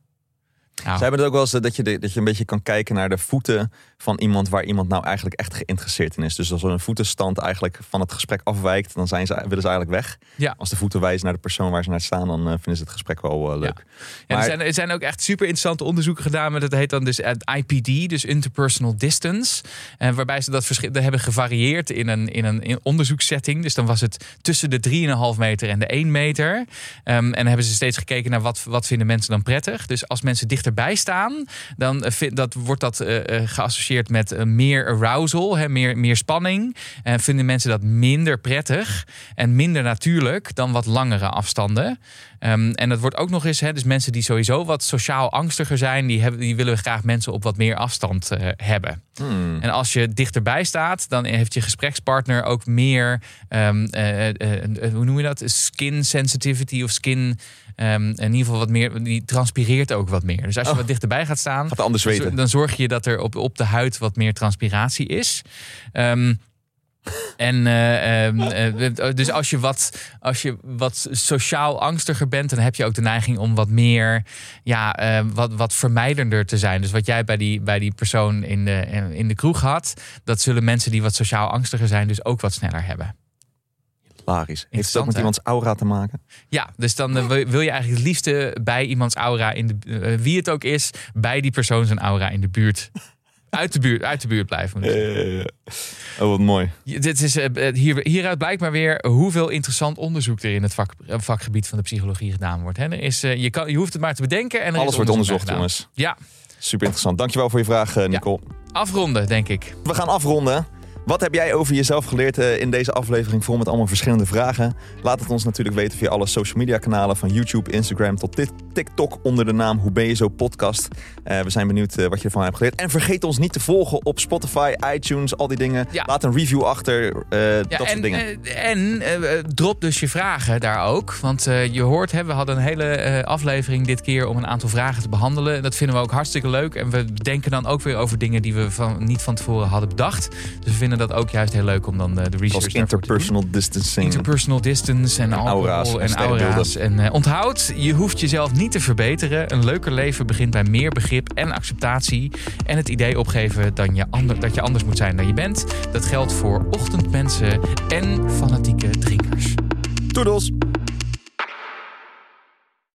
Nou, Ze hebben het ook wel eens eh, dat je, de- dat je een beetje kan kijken naar de voeten van iemand waar iemand nou eigenlijk echt geïnteresseerd in is. Dus als er een voetenstand eigenlijk van het gesprek afwijkt, dan zijn ze, willen ze eigenlijk weg. Ja. Als de voeten wijzen naar de persoon waar ze naar staan, dan eh, vinden ze het gesprek wel eh, leuk. Ja, er, Maar- zijn, er zijn ook echt super interessante onderzoeken gedaan. Met het heet dan dus IPD, dus Interpersonal Distance. En waarbij ze dat verschil dat hebben gevarieerd in een, in een in onderzoekssetting. Dus dan was het tussen de 3,5 meter en de 1 meter. Ehm, en dan hebben ze steeds gekeken naar wat, wat vinden mensen dan prettig. Dus als mensen dichterbij staan, dan eh, vind- dat, wordt dat eh, eh, geassocieerd met meer arousal, hè, meer, meer spanning. En vinden mensen dat minder prettig en minder natuurlijk dan wat langere afstanden. Ehm, en dat wordt ook nog eens, hè, dus mensen die sowieso wat sociaal angstiger zijn, die, hebben, die willen graag mensen op wat meer afstand eh, hebben. Hmm. En als je dichterbij staat, dan heeft je gesprekspartner ook meer, ehm, eh, eh, hoe noem je dat? Skin sensitivity of skin, ehm, in ieder geval wat meer, die transpireert ook wat meer. Dus als je Oh. wat dichterbij gaat staan, Gaat anders weten. dan zorg je dat er op, op de huid wat meer transpiratie is. Ehm, en eh, ehm, eh, dus als je, wat, als je wat sociaal angstiger bent, dan heb je ook de neiging om wat meer, ja, eh, wat, wat vermijdender te zijn. Dus wat jij bij die, bij die persoon in de, in de kroeg had, dat zullen mensen die wat sociaal angstiger zijn, dus ook wat sneller hebben. Hilarisch. Heeft het ook met iemands aura te maken? Ja, dus dan wil je eigenlijk het liefste bij iemands aura in de wie het ook is, bij die persoon zijn aura in de buurt. Uit de buurt, uit de buurt blijven. Eh, oh, wat mooi. Dit is, eh, hier, hieruit blijkt maar weer hoeveel interessant onderzoek er in het vak, eh, vakgebied van de psychologie gedaan wordt. Hè. Er is, eh, je, kan, je hoeft het maar te bedenken. En er Alles wordt onderzocht, jongens. gedaan. Super interessant. Dankjewel voor je vraag, eh, Nicole. Ja, afronden, denk ik. We gaan afronden. Wat heb jij over jezelf geleerd eh, in deze aflevering vol met allemaal verschillende vragen? Laat het ons natuurlijk weten via alle social media kanalen van YouTube, Instagram tot Tik- TikTok onder de naam Hoe ben je zo podcast. Eh, we zijn benieuwd eh, wat je ervan hebt geleerd. En vergeet ons niet te volgen op Spotify, iTunes, al die dingen. Ja. Laat een review achter, Ja, dat soort en dingen. eh, en drop dus je vragen daar ook. Want je hoort, hè, we hadden een hele aflevering dit keer om een aantal vragen te behandelen. Dat vinden we ook hartstikke leuk. En we denken dan ook weer over dingen die we van, niet van tevoren hadden bedacht. Dus we vinden dat ook juist heel leuk om dan eh, de research Zoals te interpersonal distancing. Interpersonal distance en alcohol aura's en en aura's. En eh, onthoud, je hoeft jezelf niet niet te verbeteren. Een leuker leven begint bij meer begrip en acceptatie. En het idee opgeven dan je ander, dat je anders moet zijn dan je bent. Dat geldt voor ochtendmensen en fanatieke drinkers. Toedels!